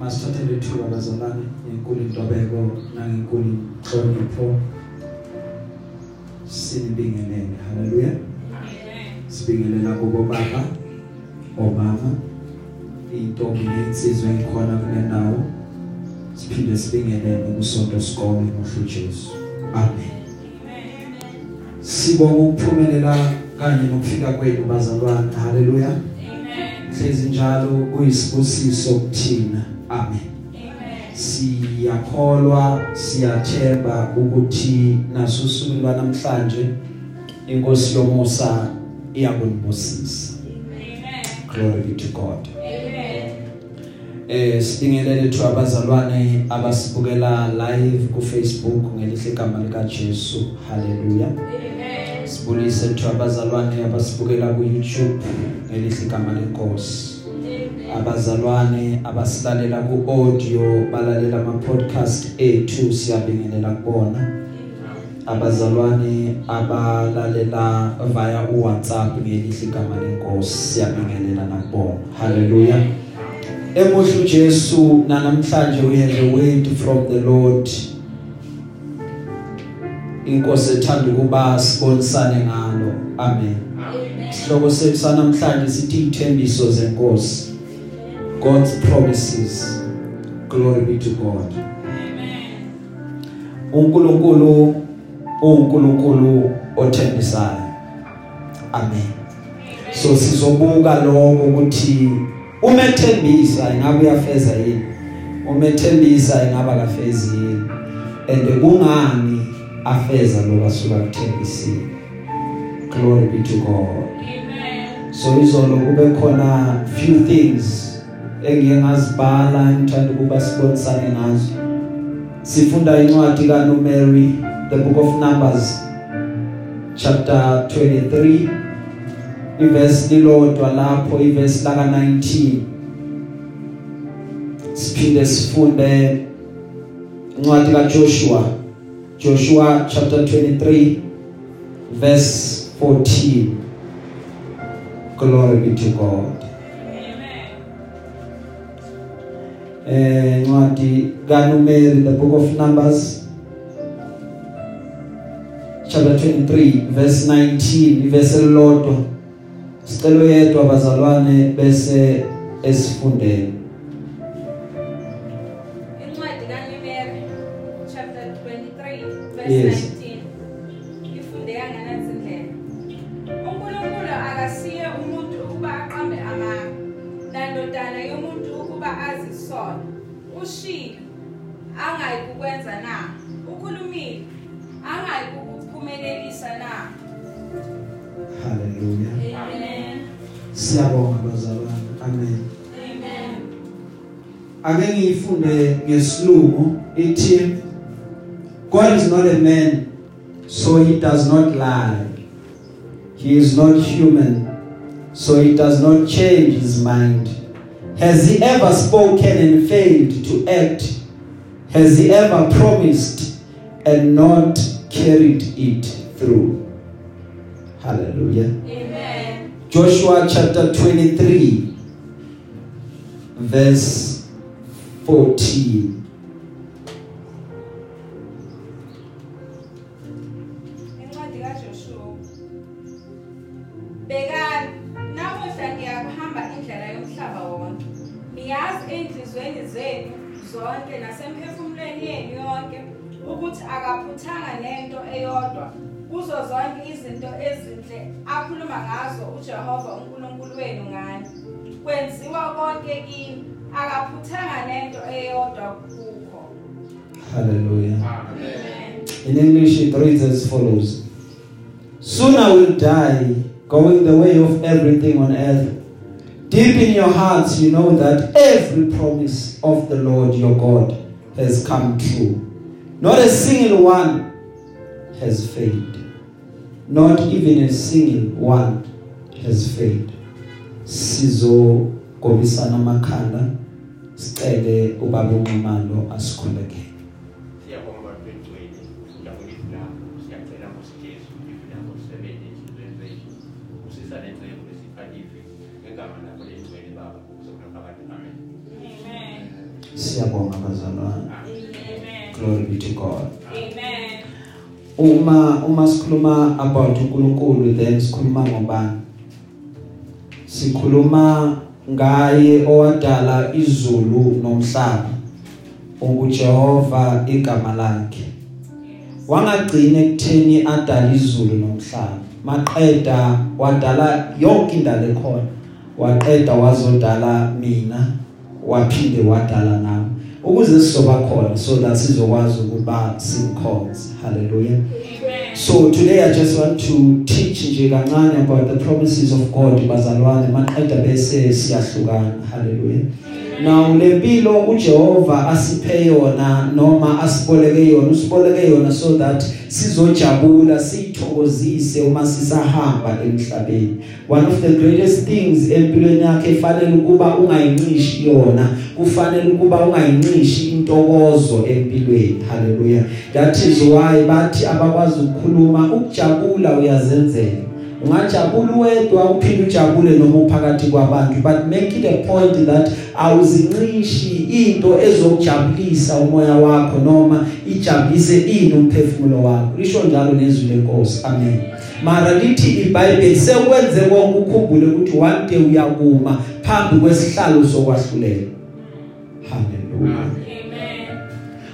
masithathe lethuba bazalwane ngenkulu intobeko nangenkulu inhlonipho. Sinibingelele. Haleluya. Sibingelela kubo baba omama intombi nensizwe engikhona kule ndawo. Siphinde sibingelele kusonto sikole ngohlu Jesu. Amen. Sibonga ukuphumelela kanye nokufika kwenu bazalwane. Haleluya. Hlezi njalo kuyisibusiso kuthina. Amen. Siyakholwa siyathemba ukuthi naso usuku lwanamhlanje inkosi yomusa iyakunibusisa glory be to god. Eh sibingelele thu abazalwane abasibukela live ku Facebook ngelihle igama lika Jesu. Haleluya sibulise thu abazalwane abasibukela ku YouTube ngelihle igama lenkosi. Abazalwane abasilalela ku audio balalela ama podcast ethu siyabingelela kubona abazalwane abalalela via uWhatsApp ngelihle igama lenkosi siyabingelela nakubona haleluya Emohlu Jesu namhlanje we have a word from the Lord. Inkosi ethanda ukuba sibonisane ngalo. Amen. Sihloko sethu sanamhlanje sithi ithembiso zenkosi. God's promises. Glory be to God. Amen. uNkulunkulu uNkulunkulu othembisayo. Amen. So sizobuka lokho ukuthi umethembisa ingabe uyafeza yini umethembisa ingaba kafezi yini and kungani afeza lo asuka kuthembisile glory be to god amen so izolo kube khona few things engiye ngazibhala ngithanda ukuba sibonisane ngazo sifunda incwadi kaNumeri the book of numbers chapter 23 iverse lilodwa lapho iverse laka 19 siphinde sifunde incwadi kaJoshua Joshua chapter 23 verse 14 glory be to God. Eh incwadi kaNumeri the book of numbers chapter 23 verse 19 iverse lilodwa Sicelo yedwa bazalwane bese esifundeni. Incwadi kaNumeri chapter 23 verse Yes. 19. Siyabonga bazalwane. Amen. Ake ngifunde ngesilungu ithi God is not a man so he does not lie. He is not human so he does not change his mind. Has he ever spoken and failed to act? Has he ever promised and not carried it through? Hallelujah. Amen. Joshua chapter 23 verse 14 Incwadi kaJoshua. Bekani, namuhla ngiyakuhamba indlela yomhlaba wonke. Niyazi enhlizweni zenu zonke nasemphefumulweni yenu yonke ukuthi akaphuthanga nento eyodwa kuzo zonke izinto ezinhle akhuluma ngazo uJehova uNkulunkulu wenu ngani. Kwenziwa konke kimi akaphuthanga nento eyodwa kukho. Hallelujah. Amen. In English it reads as follows Soon I will die going the way of everything on earth Deep in your hearts you know that every promise of the Lord your God has come true Not a single one has failed Not even a single one has failed sizogobisana amakhanda sicele ubaba uNxumalo asikhuleke siyabonga ufunda kuliphi lakho siyacela ngosijesu sisebenze ezinhlweni zethu usisa lencebo lesiphalive ngegama lakho lengcwele baba kuzokhona phakathi amen Amen. siyabonga bazalwane Amen. glory be to God. Uma uma sikhuluma about uNkulunkulu then sikhuluma ngobani? Sikhuluma ngaye owadala izulu nomhlaba unguJehova igama lakhe. Wangagcina ekutheni adala izulu nomhlaba. Maqeda wadala yonke indalo ekhona. Waqeda wazodala mina waphinde wadala nami ukuze sizoba khona so that sizokwazi ukuba simkhonze hallelujah. Amen. So today I just want to teach nje kancane about the promises of God bazalwane maqeda bese siyahlukana. Hallelujah Now lempilo uJehova asiphe yona noma asiboleke yona usiboleke yona so that sizojabula sithokozise uma sisahamba emhlabeni. One of the greatest things empilweni yakhe efanele ukuba ungayincishi yona kufanele ukuba ungayincishi intokozo empilweni. Haleluya that is why bathi abakwazi ukukhuluma ukujabula uyazenzela. Ungajabula wedwa uphinde ujabule noma uphakathi kwabantu. But make it a point that awuzinqishi into ezokujabulisa umoya wakho noma ijabulise ini umphefumulo wakho. Lisho njalo nezwi lenkosi. Amen. Mara lithi iBhayibheli sekwenze konke ukhumbule ukuthi one day uyakuma phambi kwesihlalo sokwahlulelwa haleluya Amen.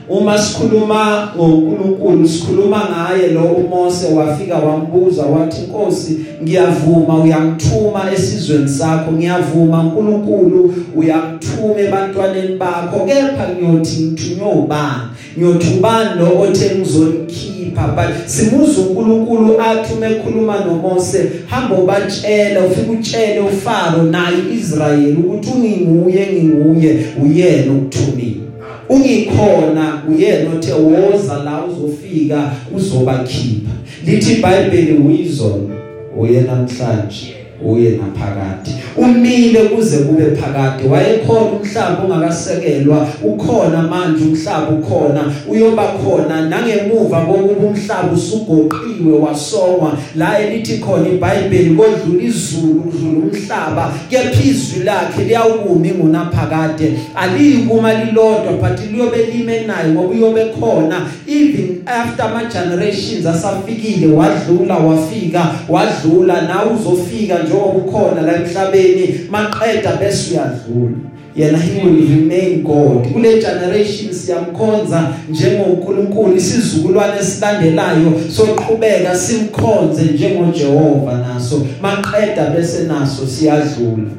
Uma sikhuluma ngoNkulunkulu sikhuluma ngaye lo uMose wafika wambuza wathi Nkosi ngiyavuma uyangithuma esizweni sakho ngiyavuma uNkulunkulu uyangithuma ebantwaneni bakho kepha ngiyothi ngithunywe ubani ngiyothi ubani lo othe ngizonikhipha but simuza uNkulunkulu athi uma ekhuluma noMose hamba ubatshela ufike utshele uFaro naye Israel ukuthi unginguye nginguye uyena ukuthumile ungikhona uyena othe woza la uzofika uzobakhipha. Lithi iBhayibheli wisdom uye namhlanje. Uye naphakade. Umile kuze kube phakade. Wayekhona umhlaba ongakasekelwa. Ukhona manje umhlaba ukhona. Uyoba khona. Nangemuva kokuba umhlaba usugoqiwe wasongwa la elithi khona iBhayibheli kodlula izulu kudlula umhlaba kephizwi lakhe liyawukumi ngunaphakade alikuma lilodwa but liyobe lime naye ngoba uyobe khona. Even after ama generations asafikile wadlula wafika wadlula nawe uzofika njengoba ukhona la emhlabeni maqeda bese uyadlula. Yena he will remain God. Kule generation siyamkhonza njengoNkulunkulu isizukulwane esilandelayo soqhubeka simkhonze njengoJehova naso. Maqeda bese naso siyadlula.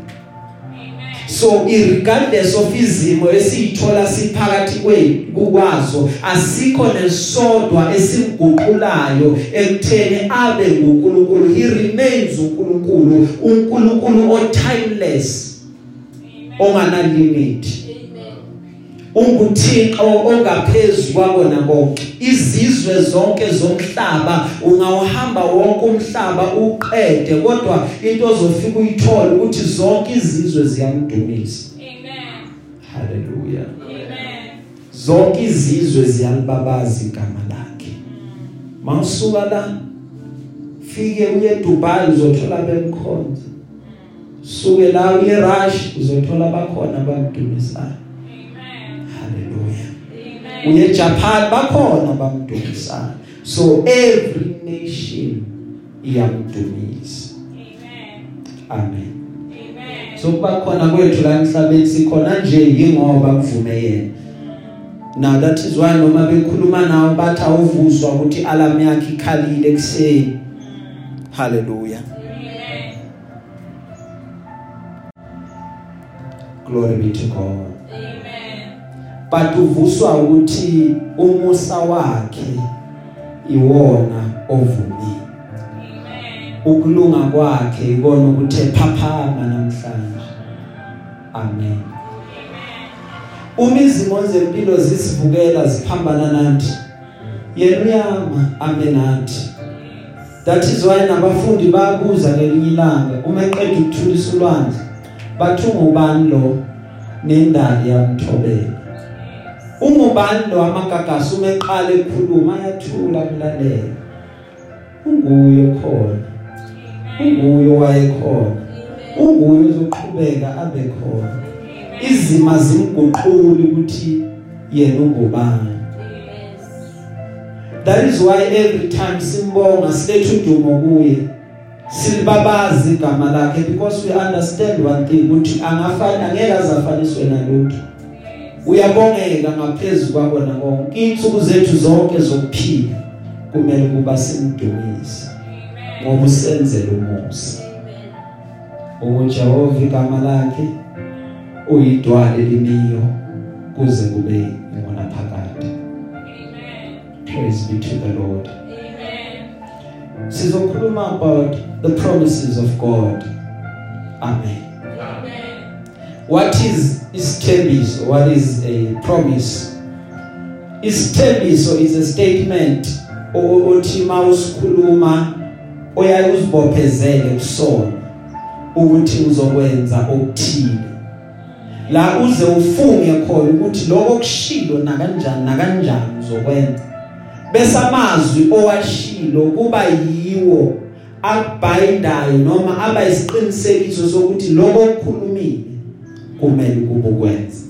So irregardless of izimo esiyithola siphakathi kwethu kukwazo asikho nesodwa esimguqulayo ekutheni abe nguNkulunkulu. He remains uNkulunkulu uNkulunkulu o timeless ongana limit unguthixo ongaphezulu kwakona konke izizwe zonke zomhlaba ungawuhamba wonke umhlaba uqede kodwa into ozofika uyithola ukuthi zonke izizwe ziyamdumisa Amen. haleluya Amen. zonke izizwe ziyalibabaza igama lakhe mawusuka la fike uye Dubai uzothola bemkhonza suke la uye Rush uzothola bakhona abamdumisayo Amen. haleluya Amen. Uye Japan bakhona bamdumisayo so every nation iyamdumisa. Amen. amen. So kuba khona kwethu la emhlabeni sikhona nje yingoba kuvume yena. Now that is why noma bekhuluma nawo bathi awuvuswa ukuthi alarm yakhe ikhalile ekseni haleluya Amen. glory be to god. But uvuswa ukuthi umusa wakhe iwona ovumile Amen. ukulunga kwakhe ikona ukuthe phaphama namhlanje. Amen. Uma izimo zempilo zisivukela ziphambana nathi yena uyama amen nathi that is why nabafundi bayabuza ngelinye ilanga uma eqeda ukuthulisa ulwandle bathi ungubani lo? Nendali yamthobela. Ungubani lo amagagasi uma eqala ukukhuluma ayathula umlalela unguye khona unguye wayekhona unguye uzoqhubeka abe khona. Izima zimguquli ukuthi yena ungubani. That is why every time simbonga silethe udumo kuye silibabazi igama lakhe because we understand one thing ukuthi angafani angeke azafaniswe nalutho. Uyabongeka ngaphezulu kwakona konke. Insuku zethu zonke zokuphila kumele kuba simdumise ngoba usenzele umusa. uJehova igama lakhe uyidwale limiyo kuze kube ngona phakade amen praise be to the lord. Amen sizokhuluma about the promises of god. Amen amen. What is isithembiso what is a promise? Isithembiso is a statement othi mawusikhuluma oyaye uzibophezele kusona ukuthi uzokwenza okuthile. La uze ufunge khona ukuthi lokho kushilo na kanjani na kanjani uzokwenza. Bese amazwi owashilo kuba yiwo akubhayindayo noma aba isiqinisekiso sokuthi lokho okukhulumile kumele kube ukwenza.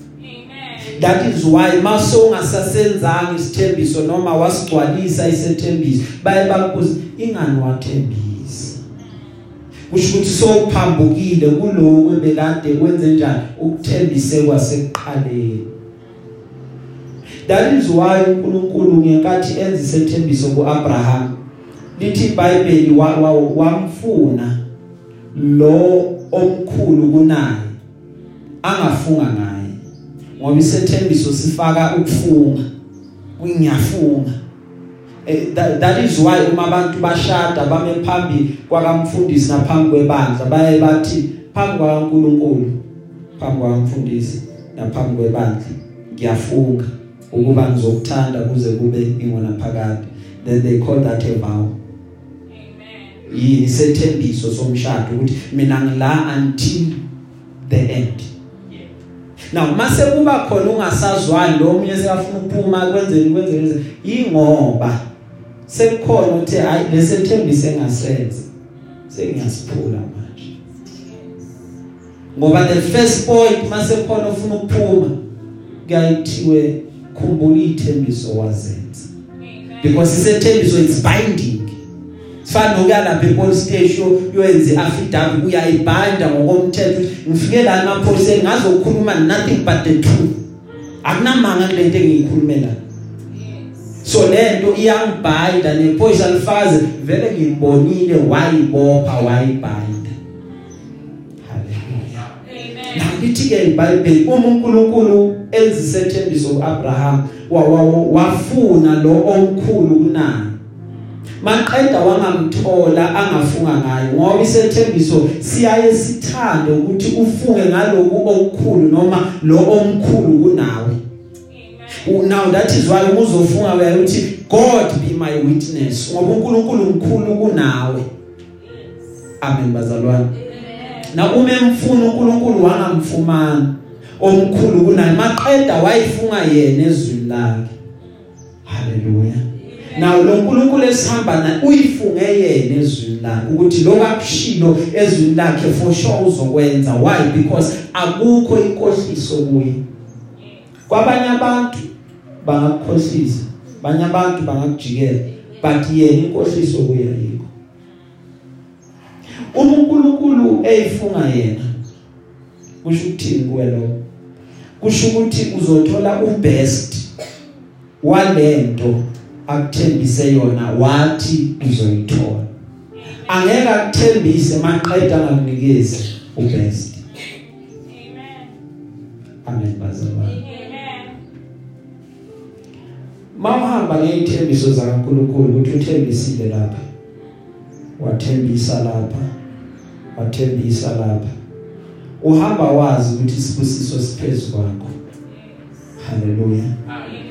That is why mase ungasasenzanga isithembiso noma wasigcwalisa isethembiso baye bakubuza ingani wathembisa? Kusho ukuthi sophambukile kuloko ebekade kwenze njani? Ukuthembise kwasekuqaleni. That is why uNkulunkulu ngekathi enza isethembiso kuAbraham lithi iBhayibheli wamfuna lo omkhulu kunaye. Angafunga ngaye. Ngoba isethembiso sifaka ukufunga kungiyafunga Eh, that, that is why uma abantu bashada bame phambi kwakamfundisi naphambi kwebandla baye bathi phambi kwaNkuluNkulu phambi kwaMfundisi naphambi kwebandla ngiyafunga ukuba ngizokuthanda kuze kube ingona phakade. Then they call that a vow. Yini sethembiso somshado ukuthi mina ngila until the end. Now mase kuba khona ungasazwani lo munye sekafuna ukuphuma kwenzeni kwenzeni ingoba sekukhona ukuthi hayi lesethembise engasenza sengiyasiphula manje. Ngoba the first point mase khona ufuna ukuphuma kuyayithiwe khumbula ithembiso wazenza. Because isethembiso it's binding. Sifana nokuya lapha epolice station yoyenze affidavit uyayibanda ngokomthetho. Ngifike la emaphoyiseni ngazokhuluma nothing but the truth. Akunamanga kulento engiyikhulumela so lento iyangibhayida nephoyisa lifaze vele ngimbonile wayibopha wayibhayida haleluya. Amen. Lithi ke iBhayibheli uma uNkulunkulu enzisethembiso kuAbraham wafuna lo omkhulu kunaye maqeda wangamthola angafunga ngayo ngoba isethembiso siyaye sithande ukuthi ufunge ngaloku okukhulu noma lo omkhulu kunawe. Now that is why uzofunga uyayithi God be my witness ngoba uNkulunkulu mkhulu kunawe. Amen bazalwane. Na uma emfuna uNkulunkulu wangamfumana omkhulu kunaye. Maqeda wayifunga yena ezwini lakhe. Haleluya nawo lo nkulunkulu esihamba naye uyifunge yena ezwini lakhe ukuthi lokakushilo ezwini lakhe for sure uzokwenza. Why? Because akukho inkohliso kuye. Kwabanye abantu bangakukhohlisa abanye abantu bangakujikela but yena inkohliso kuye ayikho. Uma uNkulunkulu eyifunga yena kusho ukuthini kuwe lo? Kusho ukuthi uzothola ubest walento akuthembise yona wathi uzoyithola. Angeke akuthembise maqeda ngakunikeza ubest. Amen. Amen bazalwane. Amen. Mawuhamba ngezithembiso zakaNkuluNkulu ukuthi uthembisile lapha. Wathembisa lapha wathembisa lapha. Uhamba wazi ukuthi isibusiso siphezulu kwakho. Haleluya amen.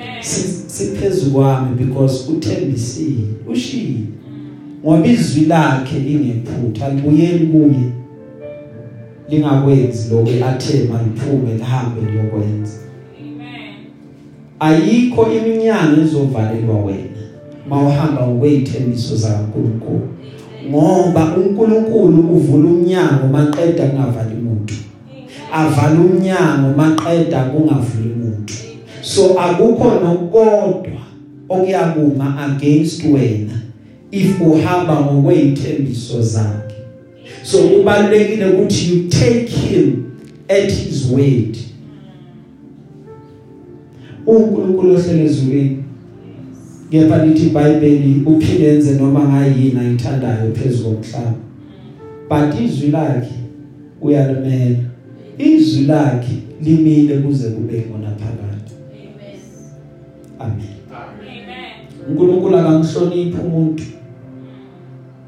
Siphezulu kwami because uthembisile ushilo ngoba izwi lakhe lingephutha libuyeli kuye. Lingakwenzi lokho athe maliphume lihambe liyokwenza. Amen ayikho iminyango ezovalelwa wena mawuhamba ngokwezithembiso zakaNkuluNkulu ngoba uNkulunkulu uvula umnyango maqeda kungavali umuntu avala umnyango maqeda kungavuli umuntu so akukho nokodwa okuyakuma against wena if uhamba ngokwezithembiso zakhe. So kubalekile ukuthi you take him at his word. uNkulunkulu ohlele ezulwini kepha lithi iBhayibheli uphinde enze noma ngayini ayithandayo phezulu komhlaba but izwi lakhe uyalimela. Izwi lakhe limile kuze kube khona phakathi. Amen Amen. uNkulunkulu akamhloniphi umuntu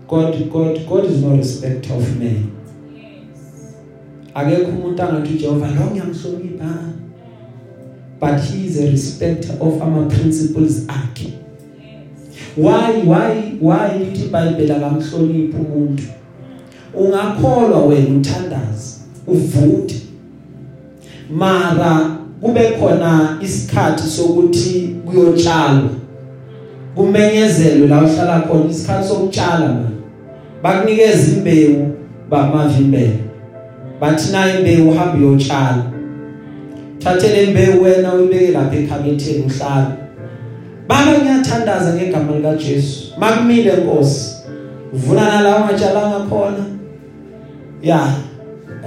God God God is no respecter of men Yes. akekho umuntu angathi uJehova lo ngiyamhlonipha but he is a respecter of our principles akhe Yes. why why why lithi iBhayibheli akamhloniphi umuntu ungakholwa wena uthandaza uvute mara kube khona isikhathi sokuthi kuyotshalwa kumenyezelwe la uhlala khona isikhathi sokutshala manje. Bakunikeza imbewu bamavimbele. Bathi na imbewu hamba uyotshala thathe le mbewu wena uyibeke lapha ekhabetheni uhlala baba ngiyathandaza ngegama lika Jesu makumile Nkosi. Uvuna nala ungatshalanga khona. Ya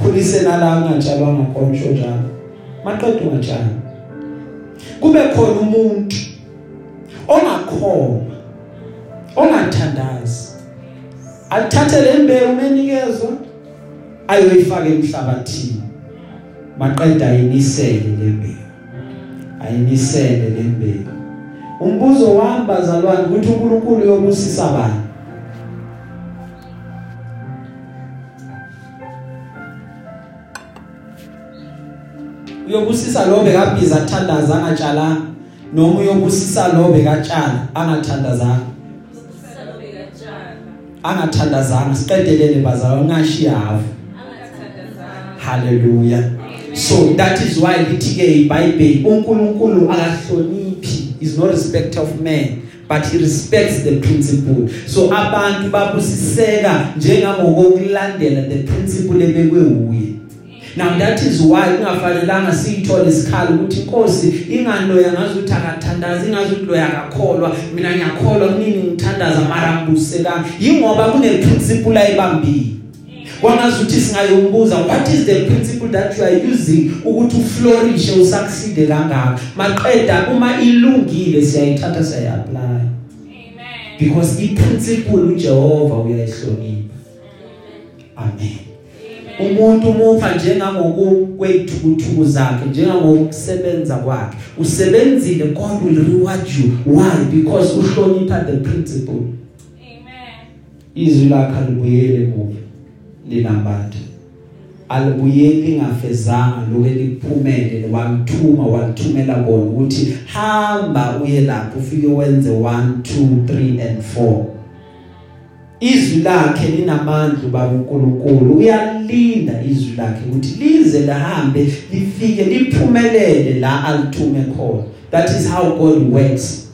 khulise nala ungatshalwanga khona usho njalo. Maqedwe ungatshala kube khona umuntu ongakhoma ongathandazi alithathe le mbewu menikezwe ayoyifaka emhlabathini. Maqeda ayinisele le mbewu ayinisele le mbewu. Umbuzo wami bazalwane ukuthi uNkulunkulu uyobusisa bani? Uyobusisa lo bekabhiza athandaza angatshala noma uyobusisa lo bekatshala angathandazanga angathandazanga siqedelele bazalwane ngashiya hafu haleluya so that is why lithi ke iBhayibheli uNkulunkulu akahloniphi is no respecter of man but he respects the principle. So abantu babusiseka njengangokulandela the principle ebekwe uye now that is why kungafanelanga siyithole isikhalo ukuthi inkosi inganoya ngazi ukuthi akathandaza ingazi ukuthi loya akakholwa. Mina ngiyakholwa kunini ngithandaza mara ngibusekanga yingoba kune principle ayibambile. Kwangazuthi singayombuza what is the principle that you are using ukuthi uflourish usucceed kangaka? Maqeda uma ilungile siyayithatha siyayapply Amen. because i principle uJehova uyayihlonipha. Amen. Umuntu umupha njengangokwethukuthuku zakhe njengangokusebenza kwakhe. Usebenzile God will reward you. Why? Because uhlonipha the principle. Amen. izwi lakhe libuyele emuva linambatha alibuyeli ngafezanga lokho eliphumele wamthuma walithumela kona ukuthi hamba uye lapho ufike wenze 1 2 3 and 4 izwi lakhe linamandla babuNkulunkulu uyalinda izwi lakhe ukuthi lize lahambe lifike liphumelele la alithume khona. That is how God works.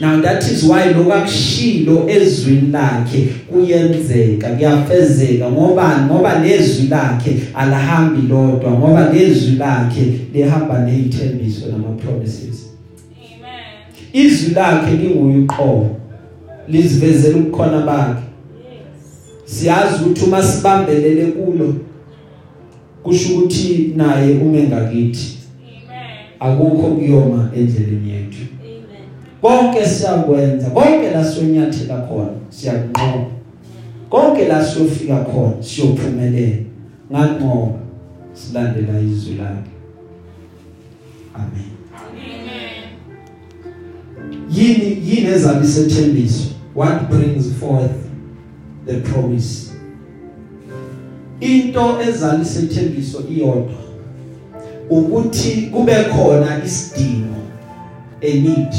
Now that is why lokakushilo ezwini lakhe kuyenzeka kuyafezeka ngoba ngoba lezwi lakhe alahambi lodwa ngoba lezwi lakhe lihamba nezithembiso nama promises Amen. izwi lakhe linguyiqobo lizivezela ukukhona bakhe. Siyazi ukuthi uma sibambelele kulo kusho ukuthi naye ume ngakithi Amen. akukho kuyoma endleleni yethu. Konke siyakwenza konke la sonyathela khona siyakunqoba konke la siyofika khona siyophumelela. Nganqoba silandela izwi lakhe. Amen. Amen. yini yini ezalisethembiso what brings forth the promise. Into ezalisethembiso iyodwa ukuthi kube khona isidingo a need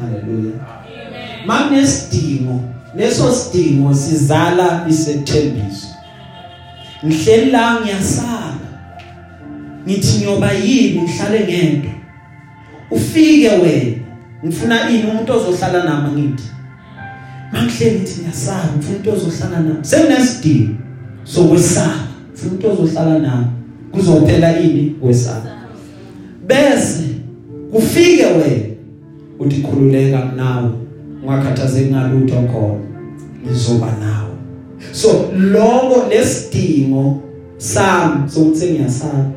haleluya Amen. makunesidingo leso sidingo sizala isethembiso. Ngihleli la ngiyasaba ngithi ngiyoba yini ngihlale ngento? Ufike wena ngifuna ini umuntu ozohlala nami ngithi. Mangihleli ngithi ngiyasaba ngifuna umuntu ozohlala nami. Sekunesidingo sokwesaba. Ngifuna umuntu ozohlala nami. Kuzophela ini? Wesaba bese kufike wena uthi khululeka nawe ungakhathazeki ngalutho khona ngizoba nawe. So lokho lesidingo sami sokuthi ngiyasaba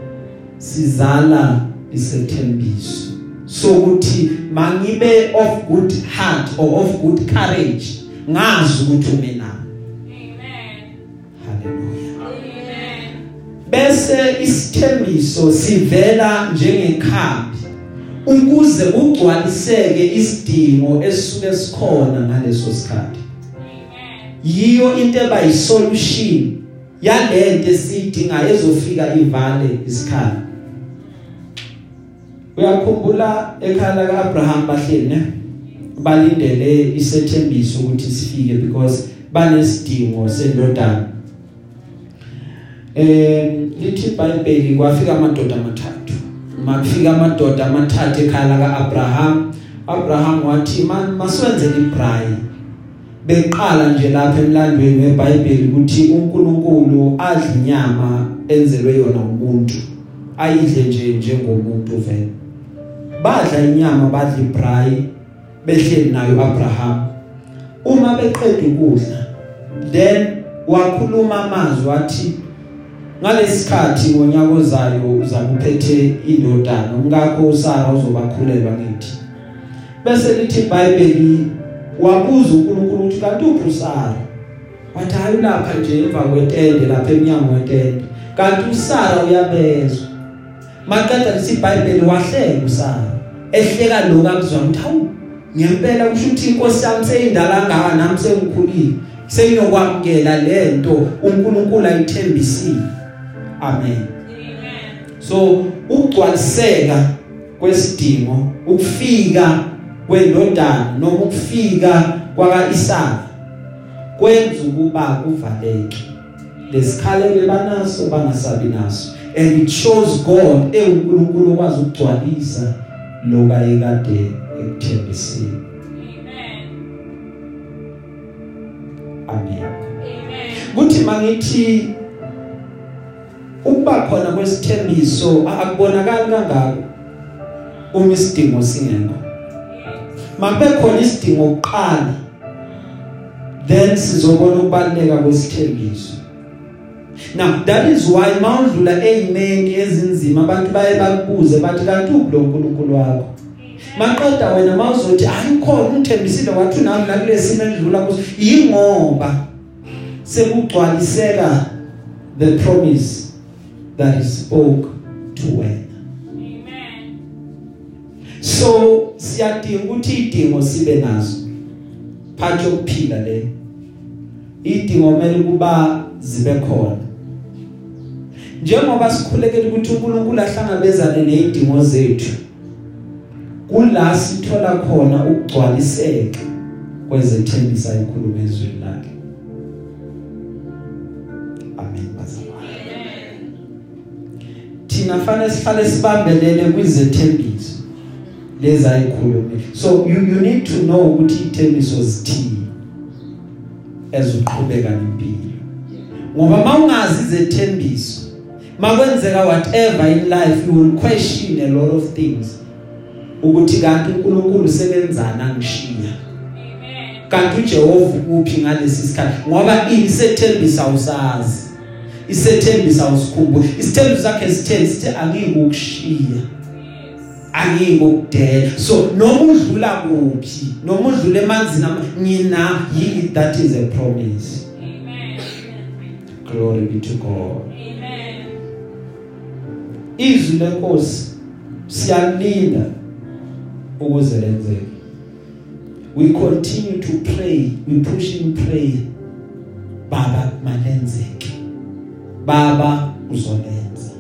sizala isethembiso sokuthi mangibe of good heart or of good courage. Ngazi ukuthi ume nami Amen. haleluya Amen. bese isithembiso sivela njengekhambi ukuze kugcwaliseke isidingo esisuke sikhona ngaleso sikhathi Amen. yiyo into eba yisolution yalento esiyidinga ezofika ivale isikhala uyakhumbula ekhaya kaAbraham bahleli ne balindele isethembiso ukuthi sifike because banesidingo sendodana. Eh lithi iBhayibheli kwafika amadoda amathathu. Makufika amadoda amathathu ekhaya kaAbraham. Abraham wathi maswenzele ibrayi beqala nje lapha emlandweni weBhayibheli ukuthi uNkulunkulu adla inyama enzelwe yona umuntu ayidle nje njengomuntu vele. Badla inyama badla ibrayi behleli nayo Abraham uma beqeda ukudla then wakhuluma amazwi wathi ngalesikhathi ngonyaka ozayo uzakuphethe indodana ungakho uSara uzobakhulelwa ngithi. Bese lithi iBhayibheli wabuza uNkulunkulu ukuthi kanti uphi uSara wathi hayi lapha nje emva kwetende lapha eminyango wetende. Kanti uSara uyabezwa. Maqeda lesi iBhayibheli wahleka uSara ehleka lokho akuzwa ukuthi hawu ngempela kusho ukuthi inkosi yami seyindala ngaka nami sengikhulile. Sengiyokwamukelana lento uNkulunkulu ayithembisile. Amen. so ukugcwaliseka kwesidingo ukufika kwendodana noma ukufika kwakaIsaka kwenza ukuba kuvaleke. Lesikhalele banaso bangasabi naso. And it shows God ewuNkulunkulu okwazi ukugcwalisa lokayekade. Ekuthembisile Amen. kuthi mangithi ukuba khona kwesithembiso akubonakali kangako? Uma isidingo singekho. Mabe khona isidingo oqala then sizobona ukubaleka kwesithembiso. Now that is why mawudlula ezimeni ezinzima abantu baye bakubuze bathi kanti uphi lo nkulunkulu wakho? Maqeda wena mawuzothi hayi khona ungithembisile wathi nami la kulesimo endlula kuso. Yingoba sekugcwaliseka the promise that he spoke to wena. Amen. so siyadinga ukuthi idingo sibe nazo. Phatho yokuphila le idingo kumele kuba zibe khona. Njengoba sikhulekela ukuthi uNkulunkulu ahlangabezane nezidingo zethu kula sithola khona ukugcwaliseka kwezethembisa ikhulumo ezweni lakhe. Amen bazalwane. Amen. thina fanele sihlale sibambelele kwizethembiso lezi ayikhulume so you you need to know ukuthi ithembiso zithini ezuqhubeka nempilo. Ngoba mawungazi izethembiso makwenzeka whatever in life you will question a lot of things. Ukuthi kanti uNkulunkulu usebenzana angishiya Amen. kanti uJehova uphi ngalesi sikhathi ngoba isethembisa usazi isethembisa usikhumbule isithembiso sakhe sitheni sithi angikukushiya Yes. angikukudela so noma udlula kuphi noma udlula emanzini ngina yi that is a promise Amen. glory be to God Amen. izwi lenkosi siyalinda ukuze lenzeke we continue to pray we push in prayer. Baba malenzeke baba uzolenza.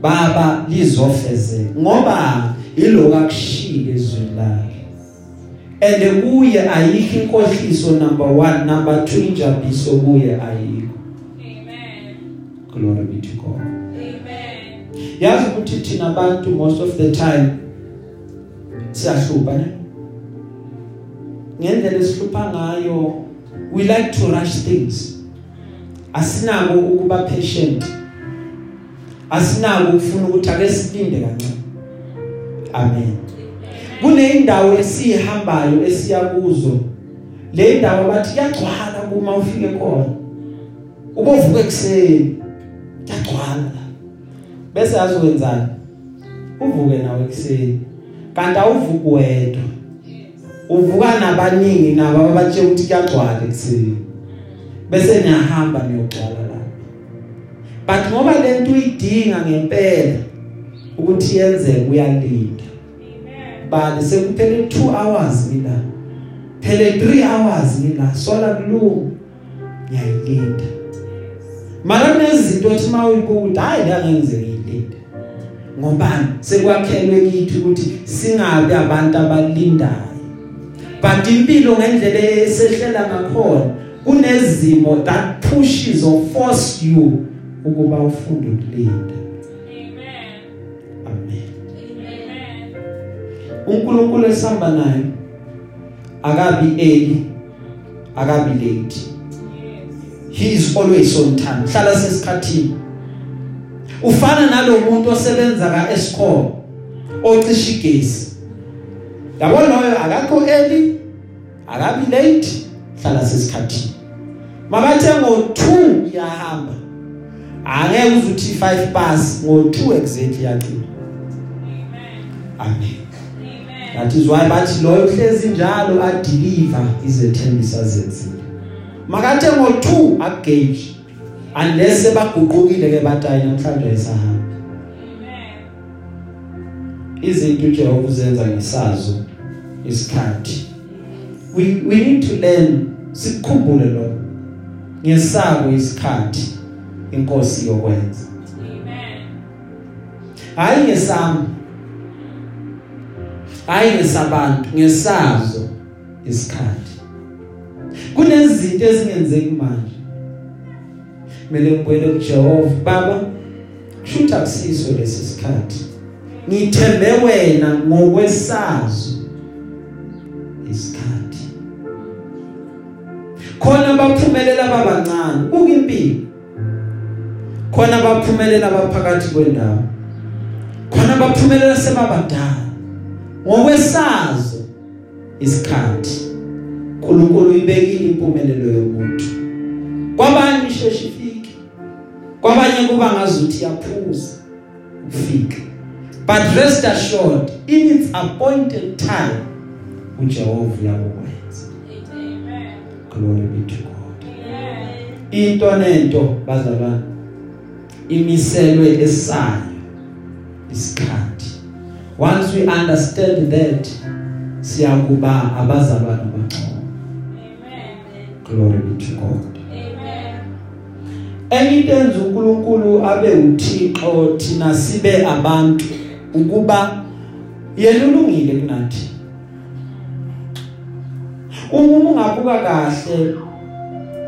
Baba lizofezeka ngoba iloku akushile ezweni lakhe. And kuye ayikho inkohliso number 1 number 2 injabiso kuye ayikho. Amen. glory be to God. Amen. yazi ukuthi thina abantu most of the time siyahlupa ne? Ngendlela esihlupha ngayo we like to rush things. Asinako ukuba patient. Asinako ukufuna ukuthi ake silinde kancane. Amen. Kuneyindawo esihambayo esiya kuzo. Le ndawo bathi kuyagcwala uma ufike khona. Ubovuka ekseni kuyagcwala bese azokwenzani uvuke nawe ekseni kanti awuvuki wedwa. Uvuka nabaningi nabo abatshela ukuthi kuyagcwala ekseni bese niyahamba niyogcwala la. But ngoba lento uyidinga ngempela ukuthi yenzeke uyalinda bani sekuphele 2 hours mina phele 3 hours mina sola kulungu ngiyayilinda mara kunezinto othi mawuyibuka hayi ngiyilinde ngobani sekwakhelwe kithi ukuthi singabi abantu abalindayo but impilo ngendlela esehlela ngakhona kunezimo that pushes or force you ukuba ufunde ukulinda Amen. amen Amen. uNkulunkulu esihamba naye akabi early akabi late Yes. he is always on time hlala sesikhathini ufana nalomuntu osebenza ka Eskom ocisha igesi. Yabo loyo akakho early akabi late hlala sesikhathini. Makathe ngo2 iyahamba. Angeke uzuthi 5 past ngo2 exactly yaqina Amen. that is why bathi loyo hlezi njalo a deliver izethembiso azenzile makathe ngo2 agage unless baguqukile ke batayi namhlanje isahamba Amen. izinto uJehova uzenza ngesazo isikhathi. We we need to learn sikukhumbule lo ngesabo isikhathi inkosi yokwenza. Amen. hayi ngesami. Hayi ngesabantu ngesazo isikhathi. Kunezinto ezingenzeki manje. Kumele ngibuyele kuJehova. Baba kushuthi akusiso lesi sikhathi. Ngithembe wena ngokwesazo isikhathi. Khona baphumelela babancane buka impilo khona baphumelela baphakathi kwendawo. Khona baphumelela sebabadala. Ngokwesazo isikhathi uNkulunkulu uyibekile impumelelo yomuntu. Kwabanye isheshe ifike? Kwabanye kuba ngazuthi yaphuza ufika but rest assured in its appointed time uJehova uyakwenza Amen. glory be to God Amen. into nento bazalwane imiselwe esayo isikhathi once we understand that siyakuba abazalwane bangcono Amen. glory be to God. Enye into enza uNkulunkulu abe uThixo thina sibe abantu ukuba yena ulungile kunathi uma ungabuka kahle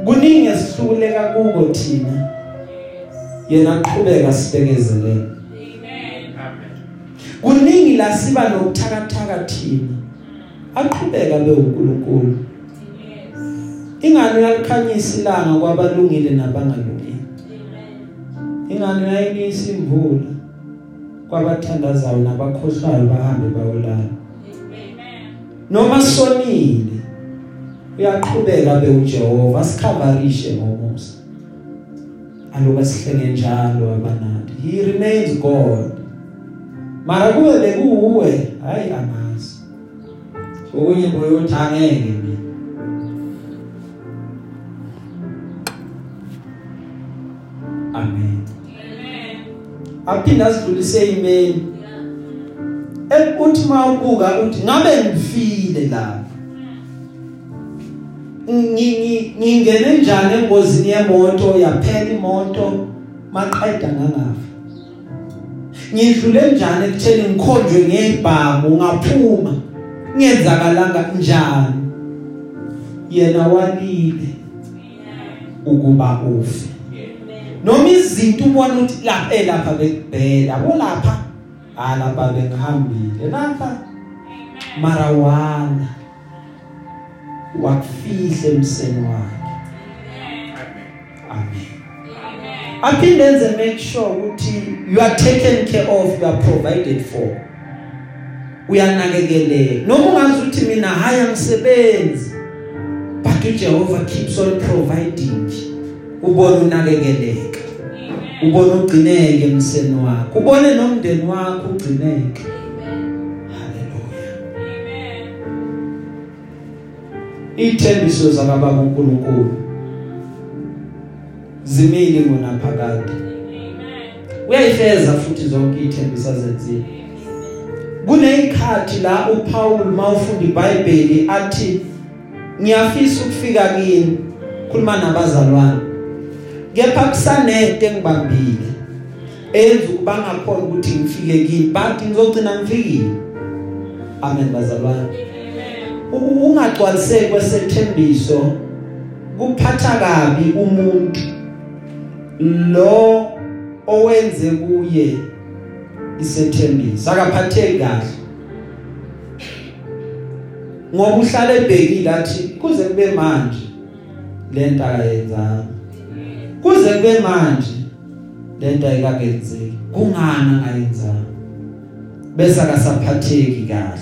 kuningi esihluleka kuko thina yena aqhubeka sibekezelele Amen. Amen. kuningi la siba nokuthakathaka thina aqhubeka be uNkulunkulu Yes. ingane yalikhanyisa ilanga kwabalungile nabangalungile Amen. Ingane yayinisa imvula kwabathandazayo nabakhohlayo bahambe bayolala. Amen. noma sonile uyaqhubeka be uJehova sikhavarishe ngomusa aloba sihlenge njalo abanandi he remains god. Mara kube bekuwe hayi amazi. Okunye boyothi angeke. Aphinda sidlulise imeni ekuthi mawubuka uthi ngabe ngifile lapha ngi ngingene njani engozini yemoto? Yaphela imoto? Maqeda ngangafa. Ngidlule njani ekutheni ngikhonjwe ngebhamu? Ngaphuma. Ngenzakalanga njani? Yena walile. Ukuba ufe. Noma izinto ubona ukuthi lapha elapha bekubhela yabo lapha ah lapha bengihambile lapha. Mara wala wakufihle emseni wakhe. Amen. amen. Amen. aphinde enze make sure ukuthi you are taken care of you are provided for. Uyanakekeleka. Noma ungazi ukuthi mina haya ngisebenzi but uJehova keeps on providing. Ubona unakekeleka. Ubona ugcineke emseni wakho. Ubone nomndeni wakho ugcineke. Haleluya. Ithembiso zakababa uNkulunkulu zimile ngonaphakade uyayifeza futhi zonke ithembiso zenzile kuneyikhathi la uPaul mawufunda iBhayibheli athi ngiyafisa ukufika kini khuluma nabazalwane. Kepha kusanento engibambile enza ukuba ngakhona ukuthi ngifike kini but ngizogcina ngifikile. Amen bazalwane. Ungagcwaliseki kwesethembiso kuphatha kabi umuntu. Lo owenze kuye isethembiso akaphatheki kahle. Ngoba uhlala ebhekile athi kuze kube manje lento akayenzanga kuze kube manje lento ayikakenzeki kungani angayenzanga? Bese akasaphatheki kahle.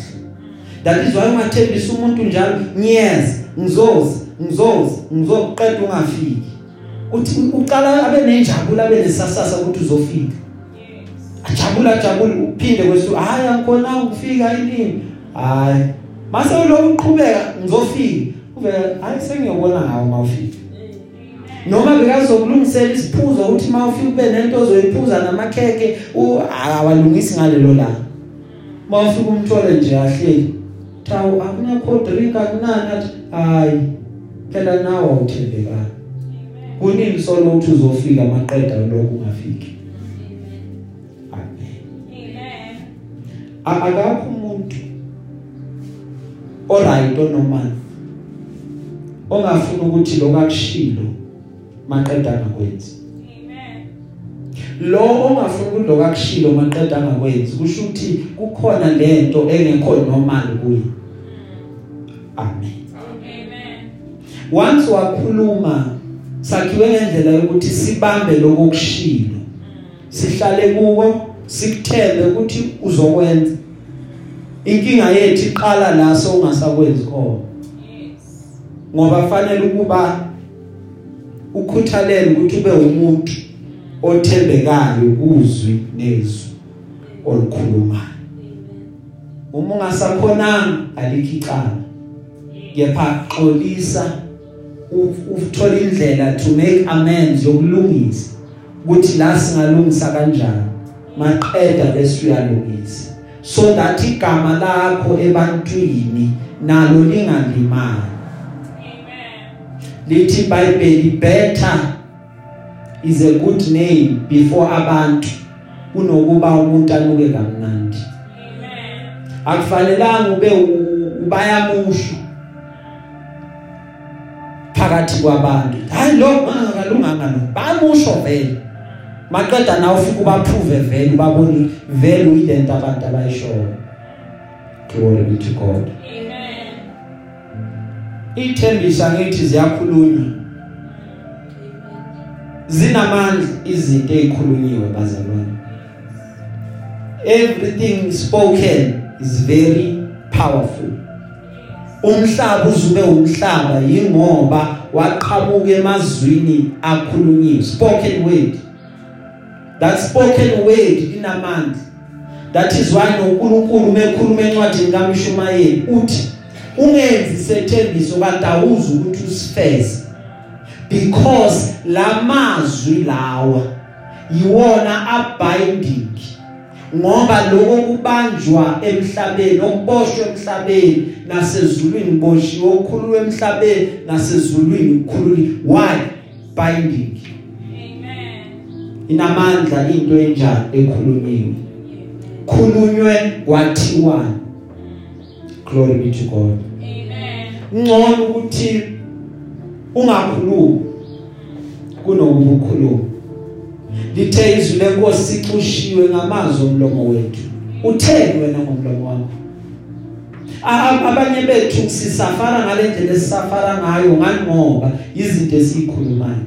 That is why ungathembisa umuntu njalo ngiyeza ngizoza ngizoza ngizoqeda ungafiki. Uthi uqala abe nenjabulo abe nesasasa ukuthi uzofika. Ajabula ajabula uphinde kwesu hayi angkhona ukufika yini hayi. Mase lo uqhubeka ngizofika. Uvela hayi sengiyobona ngawo mawufika noma bekazokulungisela isiphuzo ukuthi mawufika ube nento ozoyiphuza namakheke awalungisi ngalelo la. Mawufika umthole nje ahleli thawu akunakho drink akunani? Athi hayi phela nawe awuthembekanga. Kunini solo ukuthi uzofika maqeda lokho ungafiki. Amen. Akakho umuntu oright onomani ongafuna ukuthi lokakushilo maqeda ngakwenzi lo ongafuna ukuthi lokakushilo maqeda ngakwenzi kusho ukuthi kukhona lento engekho normal kuye. Amen. Once wakhuluma sakhiwe ngendlela yokuthi sibambe lokukushilo sihlale kuwo sikuthembe ukuthi uzokwenza. Inkinga yethu iqala la songasakwenzi khona. Ngoba fanele ukuba ukhuthalele ukuthi ube umuntu othembekayo kuzwi nezwi olukhulumayo uma ungasakhonanga alikho icala. Kepha xolisa uthola indlela to make amends yokulungisa ukuthi la singalungisa kanjani. Maqeda bese uyalungisa. So that igama lakho ebantwini nalo lingalimali. Lithi iBhayibheli better is a good name before abantu kunokuba umuntu anuke kamnandi. Akufanelanga ube ubayamusho phakathi kwabantu. Hayi lo ngakalunganga lo bamusho vele. Maqeda nawe ufika ubaprove vele ubaboni vele uyilento abantu abayishoyo. Glory be to God. Amen. Ithembisa ngithi ziyakhulunywa. Zinamandla izinto ezikhulunyiwe bazalwane. Everything spoken is very powerful. Umhlaba uzube umhlaba yingoba waqhamuka emazwini akhulunyiwe. Spoken word. That spoken word inamandla. That is why noNkulunkulu mekhuluma encwadini kaMshumayeli uthi ungenzi sethembiso kanti awuzi ukuthi usifeze. Because lamazwi lawa yiwona abinding. Ngoba lokho kubanjwa emhlabeni okuboshwe emhlabeni nasezulwini boshiwe okukhululwe emhlabeni nasezulwini kukhululi why? Binding. Amen. Inamandla into enjani ekhulunyiwe khulunywe kwathiwa. Glory be to God. Ngcono ukuthi ungakhulumi kunokukhuluma. Lithe izwi lenkosi sixushiwe ngamazwi omlomo wethu. Utheni wena ngomlomo wakho abanye bethu sisafara ngalendlela esisafara ngayo ngani ngoba izinto esikhulumayo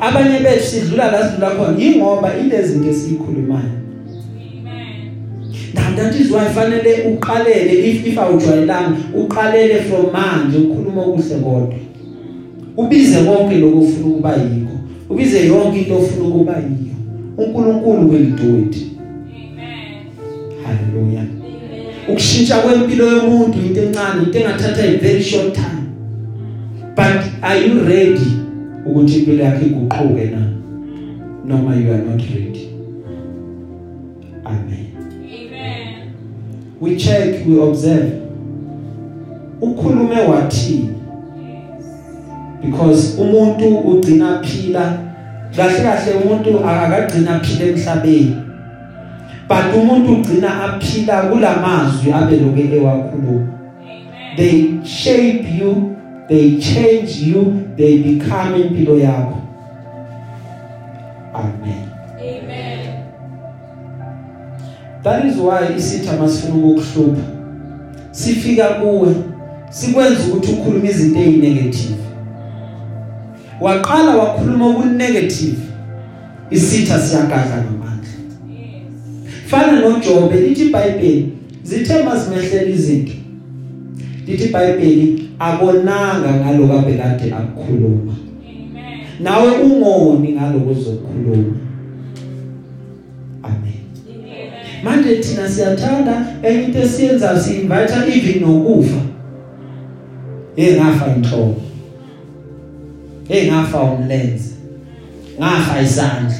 abanye bethu sidlula la sidlula khona ingoba ilezi zinto esikhulumayo Now that is why fanele uqalele if if awujwayelanga uqalele from manje ukhuluma okuhle kodwa. Ubize konke lokho ufuna ukuba yikho. Ubize yonke into ofuna ukuba yiyo. uNkulunkulu will do it. Amen. Hallelujah. Ukushintsha kwempilo yomuntu into encane into engathatha a very short time. But are you ready ukuthi impilo yakhe iguquke na? Noma you are not ready. We check we observe. Ukhulume wathi because umuntu ugcina phila kahle kahle umuntu akagcina phila emhlabeni. But umuntu ugcina aphila kulamazwi abeloke ewakhuluma. They shape you they change you they become impilo yakho. Amen. That is why isitha masifuna ukukuhlupha sifika kuwe sikwenza ukuthi ukhulume izinto ezinegative waqala wakhuluma okunegative isitha siyagadla ngamandla. Fana noJobe lithi iBhayibheli zithe mazimehlela izinto lithi iBhayibheli abonanga ngaloko abekade akukhuluma amen. Nawe ungoni ngaloko ozokhuluma manje thina siyathanda enye into esiyenza si-invite even nokufa. Hey ngafa inhloko. Hey ngafa umlenze. Ngafa isandla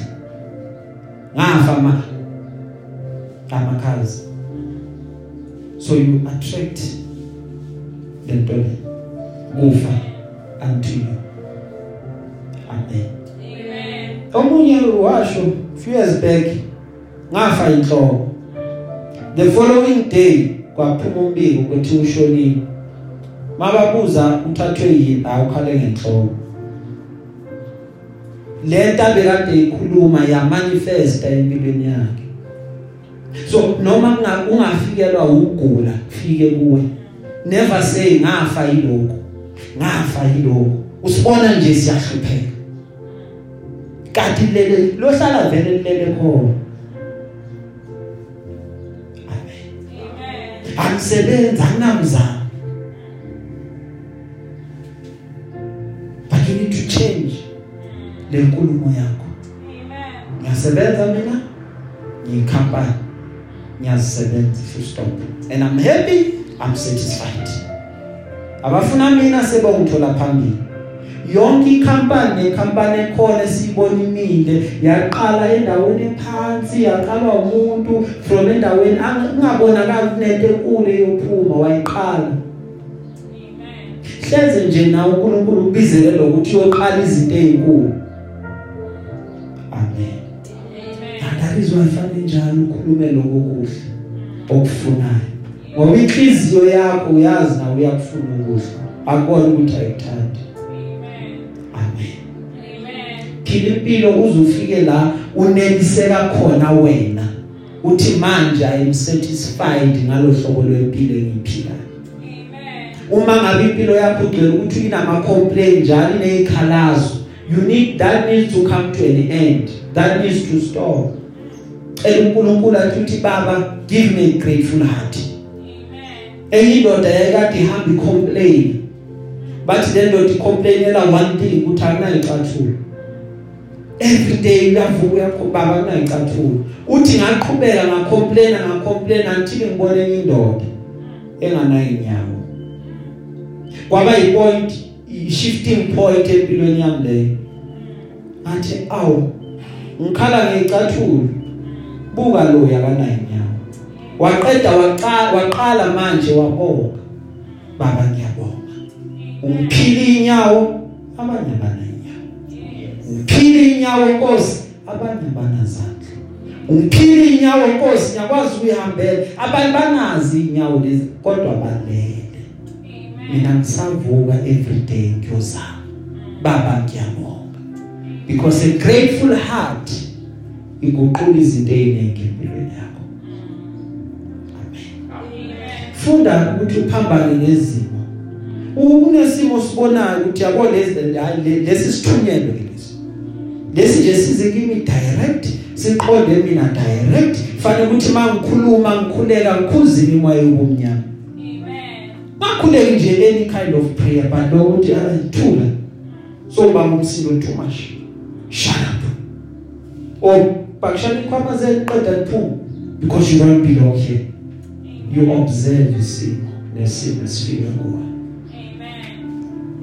ngafa ma amakhazi so you attract lento le kufa unto you. Amen. Amen. Omunye washo few years back ngafa inhloko. The following day kwaphuma umbiko ukuthi ushonile. Mababuza uthathwe yini awukhale ngenhloko. Lento abekade ikhuluma ya manifesta empilweni yakhe. So noma ungafikelwa ukugula kufike kuwe. Never say ngafa yiloko ngafa yiloko usibona nje siyahlupheka. Kanti lele lohlala vele lele khona. Angisebenza anginamzamo. But you need to change lenkulumo yakho. Amen ngiyasebenza mina ngiyikhampani ngiyazisebenza full stop and i'm happy i'm satisfied. Abafuna mina sebongithola phambili. Yonke ikhampani nekhampani ekhona esiyibona imile yaqala endaweni ephansi yaqalwa umuntu from endaweni angabonakala kunento enkulu eyophuma wayiqala. Hleze nje nawe uNkulunkulu ubizele lokuthi uyoqala izinto ezinkulu amen. Andalizwa ifanele njalo ukhulume lokho kuhle okufunayo. Ngoba inhliziyo yakho uyazi na uyakufuna ukudla akubona ukuthi ayithandi phila impilo uze ufike la uneliseka khona wena. Uthi manje i am satisfied ngalohlobo lwempilo engiphilayo. Uma ngabe impilo yakho ugcwele ukuthi inama complaint njalo inezikhalazo you need that needs to come to an end. That needs to stop. Cela uNkulunkulu athi uthi baba give me a grateful heart. Amen. Eyindoda yayikade ihamba complain bathi le ndoda icomplainela one thing ukuthi akunayo icathulo. Every day uyavuka uyakhubaba kunayicathulo uthi ngaqhubeka ngacomplain ngacomplain until ngibone enye indoda enganayo inyawo kwaba yipoint shifting point empilweni yami leyo athi awu ngikhala ngecathulo buka lo yakanayo inyawo waqeda waqala waqala manje wabonga baba ngiyabonga. Umphili inyawo abanye abanayo ngiphile inyawo Nkosi. Abanye banazandla. Ungiphile inyawo Nkosi. Ngiyakwazi ukuyihambela. Abantu banazi inyawo lezi kodwa balele. Mina ngisavuka every day ngiyozama. Baba ngiyabonga. Because a grateful heart iguqula izinto eziningi empilweni yakho. Amen. Funda ukuthi uphambane nezimo. Unesimo sibonayo ukuthi yabo lezi lesi sithunyelwe. Lesi nje size kimi direct siqonde mina direct. Fanele ukuthi mangikhuluma ngikhuleka ngikhuzini imoya yobumnyama Amen. bakhuleki nje any kind of prayer but lokuthi ayithula so bamba umsindo too much shut up. Or bakushaya ikhwama zeqeda liphuma because you don't belong here. You observe isimo nesimo sifika kuwe Amen.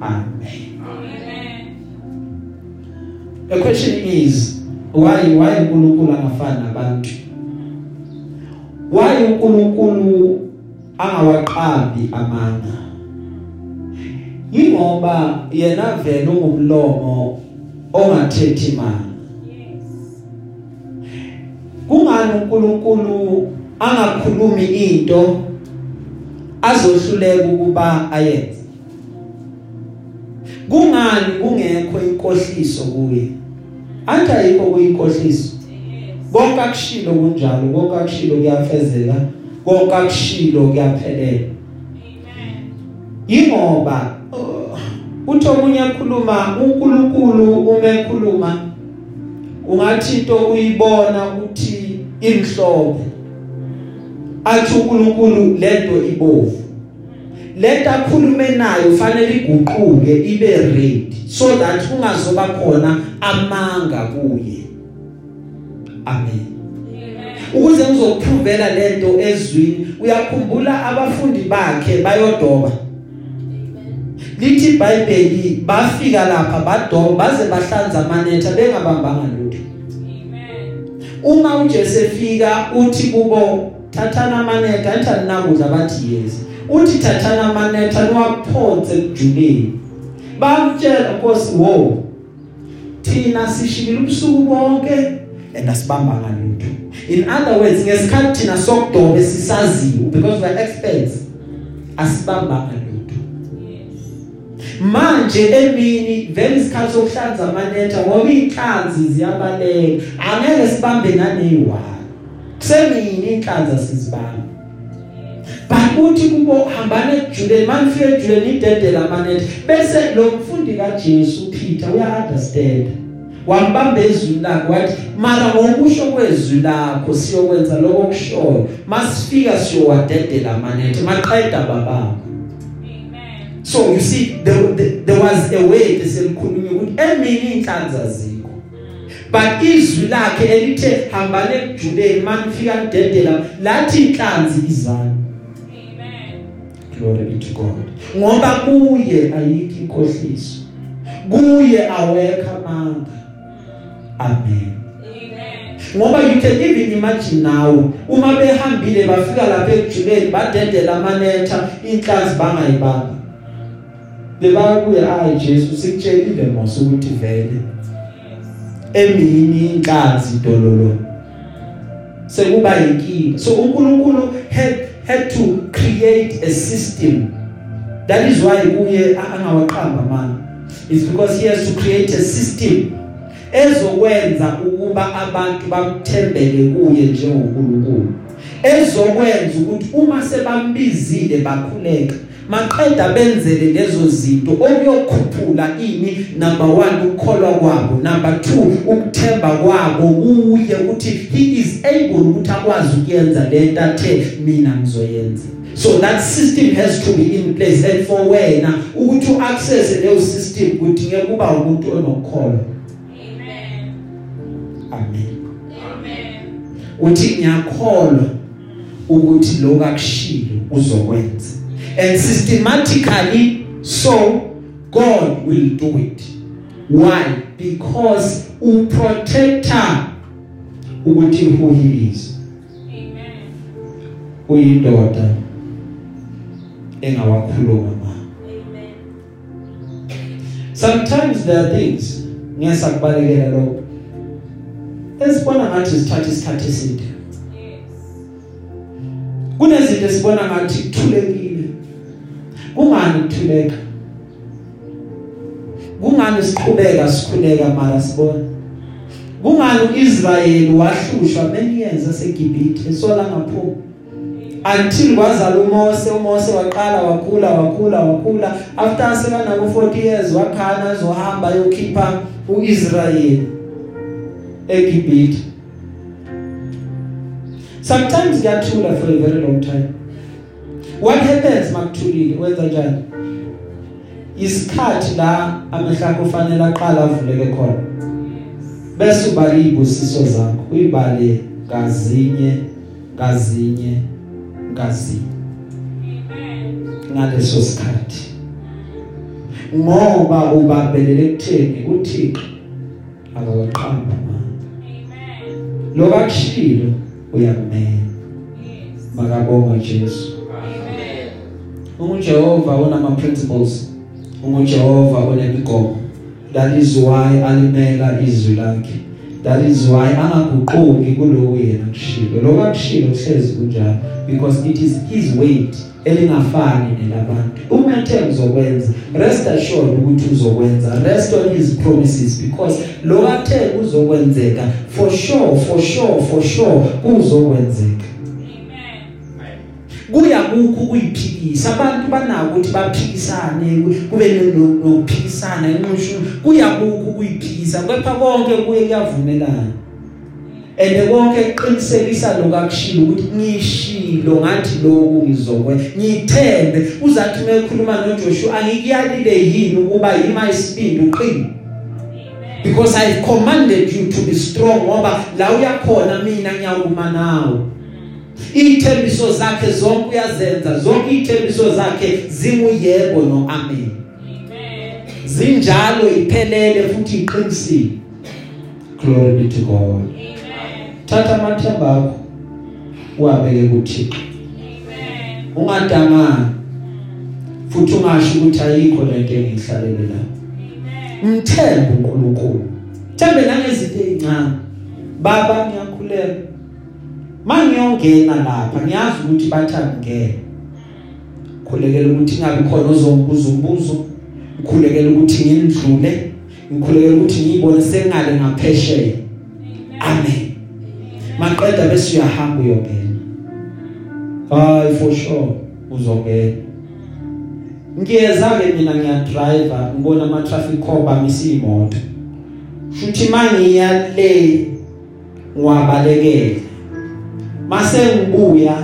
amen. Amen. The question is why why uNkulunkulu angafani nabantu? Why uNkulunkulu angawaqambi amanga? Ingoba yena vele ungumlomo ongathethi Yes. kungani uNkulunkulu angakhulumi into azohluleka ukuba ayenze? Kungani kungekho inkohliso kuye? Athi ayikho kuyinkohliso Yes. konke akushilo kunjalo konke akushilo kuyafezeka konke akushilo kuyaphelela Amen. ingoba uh, uthi omunye ekhuluma uNkulunkulu uma ekhuluma ungathi into uyibona ukuthi imhlophe athi uNkulunkulu lento ibovu lento akhulume nayo fanele iguquke ibe red so that kungazoba khona amanga kuye. Amen. Amen. ukuze ngizokuphuvela lento ezwini uyakhumbula abafundi bakhe bayodoba? Lithi iBhayibheli bafika lapha badoba baze bahlanza amanetha bengabambanga lutho. Amen. uma uJesu efika uthi kubo thathana amanetha. Athi aninakudla bathi yes. Uthi thathana amanetha niwaphonse kujuleni bamtshela Nkosi wo thina sishikile ubusuku bonke. And asibambanga lutho. In other words ngesikhathi thina sokudobe sisaziwe because we are experts asibambanga lutho. Yes. manje emini vele isikhathi sokuhlanza amanetha ngoba inhlanzi ziyabaleka. Angeke sibambe nganeyiwala kusemini inhlanzi sizibamba but uthi kubo hambane ejuleni manifike ejuleni idedela amanetha. Bese lo mfundi kaJesu Peter uya understand wambamba ezwi lakhe wathi mara ngokusho kwezwi lakho siyokwenza lokho kushoyo masifika siyowadedela amanetha maqeda bababa Amen. So you see there, there, there was a way eselikhulunywa ukuthi emini inhlanzi azikho. But izwi lakhe elithe hambane ejuleni manifika ndedela lathi inhlanzi izana. Amen. Glory be to God. Ngoba kuye ayikho inkohliso. Kuye awekho amanga. Amen. Amen. ngoba you can even imagine now uma behambile bafika lapha ejuleni badedela amanetha inhlanzi bangayibamba bebakuya hayi Jesu sikutshelile mos ukuthi vele. Emini inhlanzi dololo. Sekuba inkinga so uNkulunkulu had had to create a system. That is why kuye angawaqamba manje it's because he has to create a system. Ezokwenza ukuba abantu bamthembele kuye njengoNkulunkulu. Ezokwenza ukuthi uma sebambizile bakhuleka maqeda benzele lezo zinto. Okuyokhuphula ini? Number 1 ukukholwa kwabo. Number 2 ukuthemba kwabo kuye ukuthi he is able ukuthi akwazi ukuyenza lento athe mina ngizoyenza. So that system has to be in place. And for wena ukuthi uaccess leyo system kudingeka kuba umuntu onokukholwa Amen. amen. Amen. uthi ngiyakholwa ukuthi lokho akushilo uzokwenza. And systematically so God will do it. Why? Because u protector ukuthi who he is Amen. uyindoda. Engawakhuluma. Ma Amen. sometimes there are things ngiyasakubalekela lokho. Esibona ngathi sithatha isikhathi eside. Yes. kunezinto esibona ngathi kuthulekile. Kungani kuthuleka kungani siqhubeka sikhuleka mara sibona kungani uIsrayeli wahlushwa many years eseGibhithe esola ngaphuma? Until kwazala uMose uMose waqala wakhula wakhula wakhula. After sekana ku 40 years wakhana ezohamba yokhipha uIsrayeli eGibhithe. Sometimes kuyathula for a very long time. What happens makuthulile wenza njani? Isikhathi la amehla akho kufanele aqala avuleke khona. Bese ubala izibusiso zakho uyibale ngazinye ngazinye. Ngazinye ngaleso sikhathi. Ngoba ubambelele kutheni uThixo akawaqamba manje lokakushilo uyakumela makabonga Jesu. uJehova unama principles uJehova unemigomo. That is why alimela izwi lakhe. That is why angaguquki kuloku yena kushilo lokakushilo kuhlezi kunjalo because it is his weight elingafani nelabantu. Uma ethe uzokwenza rest assured ukuthi uzokwenza. Rest on his promises because lokathe uzokwenzeka for sure for sure for sure kuzokwenzeka. Kuya kukho kuyiphikisa abantu banako ukuthi baphikisane kube nokuphikisana enqushu kuya kukho kuyiphikisa kepha konke kuye kuyavumelana. Ende konke eqinisekisa lokakushilo ukuthi ngishilo ngathi lokhu ngizokwenza. Ngithembe uzathi mekhuluma noJoshua angikuyalile yini ukuba yima isibindi uqine? Because i commanded you to be strong ngoba la uyakhona mina ngiyakuma nawe. Ithembiso zakhe zonke uyazenza zonke ithembiso zakhe zinguyebo no amen. Zinjalo iphelele futhi iqinisile. Glory be to god. Thatha amathemba akho uwabeke kuThixo. Ungadangani futhi ungasho ukuthi ayikho lento engihlalele la mthembe uNkulunkulu. Thembe nangezinto ezincane baba ngiyakhuleka. Mangiyongena lapha ngiyazi ukuthi bathanda ngeke khulekela ukuthi ngabe khona ozongibuza umbuzo. Ngikhulekela ukuthi ngindlule. Ngikhulekela ukuthi ngiyibone sengale ngaphesheya. Amen. Maqeda bese uyahamba uyongena. Hayi for sure uzongena. Ngiyeza ke mina ngiya driver ngibona ama traffic cop amisi imoto futhi mangiya le ngiwabalekele. Mase ngibuya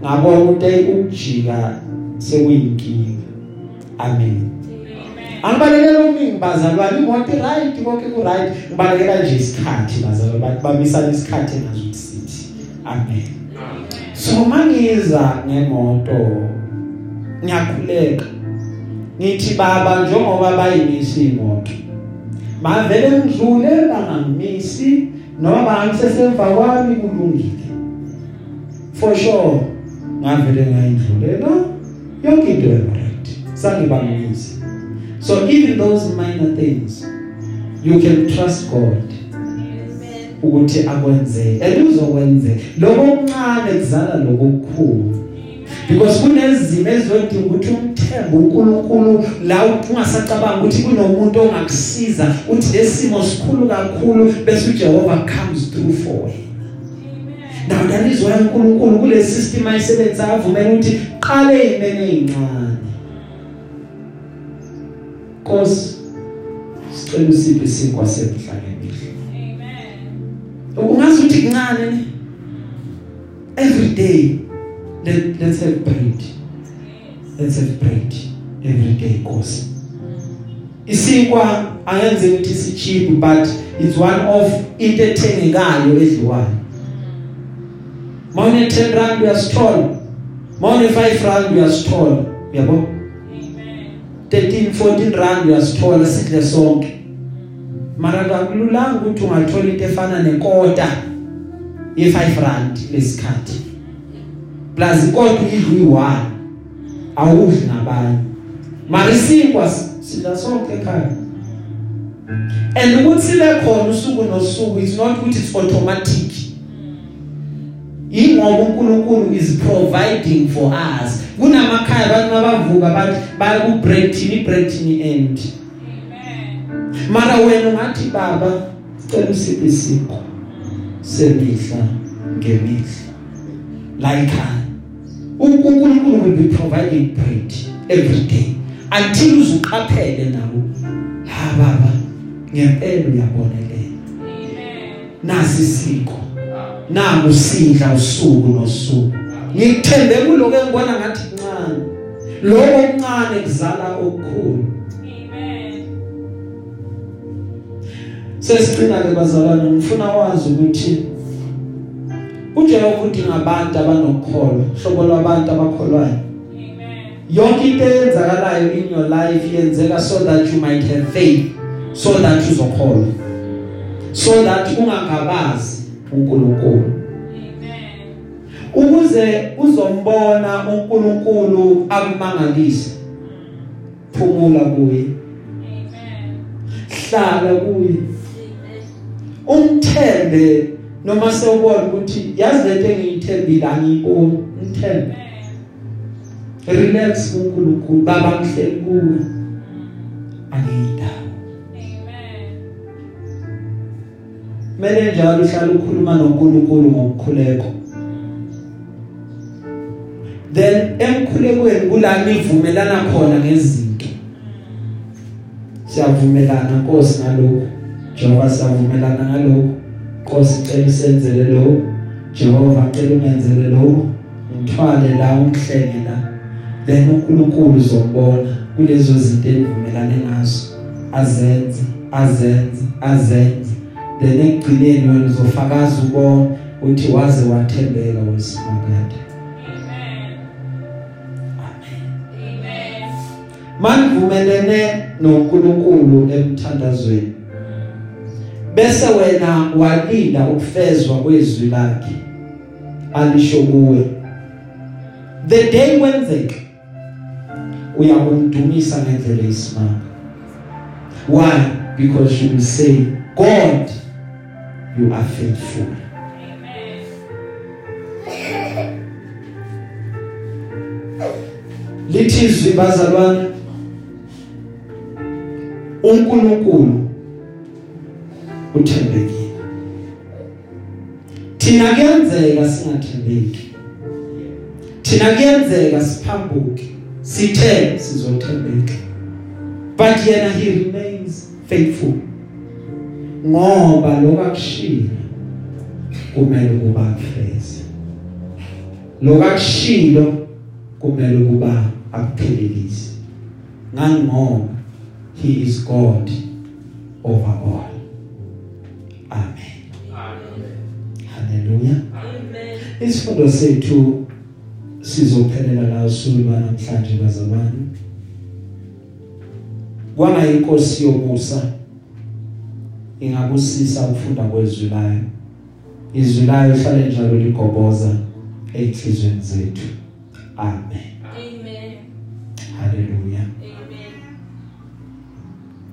ngabona ukuthi ukujika sekuyinkinga. Amen. Angibalekela umningi bazalwane imoto right konke ku right ngibalekela nje isikhathi bazalwane bamisana isikhathi engazuthi sithi. Amen. So mangiza ngemoto ngiyakhuleka. Ngithi baba njengoba bayimisi imoto mavele ngidlule bangangimisi noma bangisesemva kwami kulungile. For sure. Ngavele ngayidlulela yonke into right sangibangisa So even those minor things you can trust God. ukuthi akwenze eluzokwenze lokho okuncane kuzala lokho okukhulu. Because kunezimo ezodinga ukuthi umthembe uNkulunkulu la ungasacabanga ukuthi kunomuntu ongakusiza uthi lesimo sikhulu kakhulu bese uJehova comes through for you now that is why uNkulunkulu kule system ayisebenza avumela ukuthi qale imene ezincane Nkosi sicela usiphe isinkwa semhlabeni. Amen. Ungazi ukuthi kuncane ne? Every day let let's have bread. Let's have bread every day Nkosi. Isinkwa ayenze ukuthi si cheap but it's one of into ethengekayo edliwayo. Mawune 10 rand uyasithola. Mawune 5 rand uyasithola. Uyabona? 13 14 rand uyasithola sidle sonke mara akululanga ukuthi ungathola into efana nekota ye5 rand lesikhathi plus ikota idlu i1 awudli nabanye. Mara isinkwa sidla sonke ekhaya. And ukuthi sibe khona usuku nosuku it's not ukuthi it's automatic. Ingoba uNkulunkulu is providing for us. Kunamakhaya abantu abavuka bathi baya ku break thini break thini end. Amen. Mara wena ungathi baba cela usiphe isipho semihla ngemihla. La ekhaya uNkulunkulu will be providing bread every day until uzuqaphele nawo ha baba ngempela uyabonelela. Nasi isiko. Amen. Nangu sidla usuku nosuku. Ngikuthembe kuloko engibona ngathi kuncane lokho okuncane kuzala okukhulu. Amen. sesicina ke bazalwane ngifuna wazi ukuthi uJehova udinga abantu abanokukholwa hlobo lwabantu abakholwayo. Yonke into eyenzakalayo in your life yenzeka so that you might have faith so that uzokholwa so that ungangabazi. uNkulunkulu. Ukuze uzombona uNkulunkulu akumangalise phumula kuye. Hlala kuye. Umthembe noma sewubona ukuthi yazi lento engiyithembile angiyiboni. Umthembe. Relax kuNkulunkulu baba ngihleli kuwe angiyindawo Mele njalo uhlala ukhuluma noNkulunkulu ngokukhuleko then emkhulekweni kula nivumelana khona ngezinto. Siyavumelana Nkosi ngalokho Jehova siyavumelana ngalokho Nkosi cela isenzele lo Jehova cela ungenzele lo ngithwale la ungihlenge la. Then uNkulunkulu uzombona kulezo zinto enivumelane ngazo azenze azenze azenze. Then ekugcineni wena uzofakaza ubone uthi waze wathembeka wesimakade Amen. Amen. manivumelene noNkulunkulu emthandazweni bese wena walinda ukufezwa kwezwi lakhe alisho kuwe the day wenzeka uyakumdumisa ngendlela esimanga why because you will say god you are faithful. Amen. lithi izwi bazalwane uNkulunkulu uthembekile. Thina kuyenzeka singathembeki. Thina kuyenzeka siphambuke sithe sizothembeka. But yena he remains faithful. Ngoba lokakushila kumele kuba kufeze lokakushilo kumele kuba akuphelelise ngani ngoba he is God over all. Amen. Amen. haleluya Amen. isifundo sethu sizophelela la usuku namhlanje bazalwane. Kwanga inkosi yomusa ingabusisa ukufunda kwezwi layo. Izwi layo hlale njalo ligoboza enhlizweni zethu. Amen. Amen. haleluya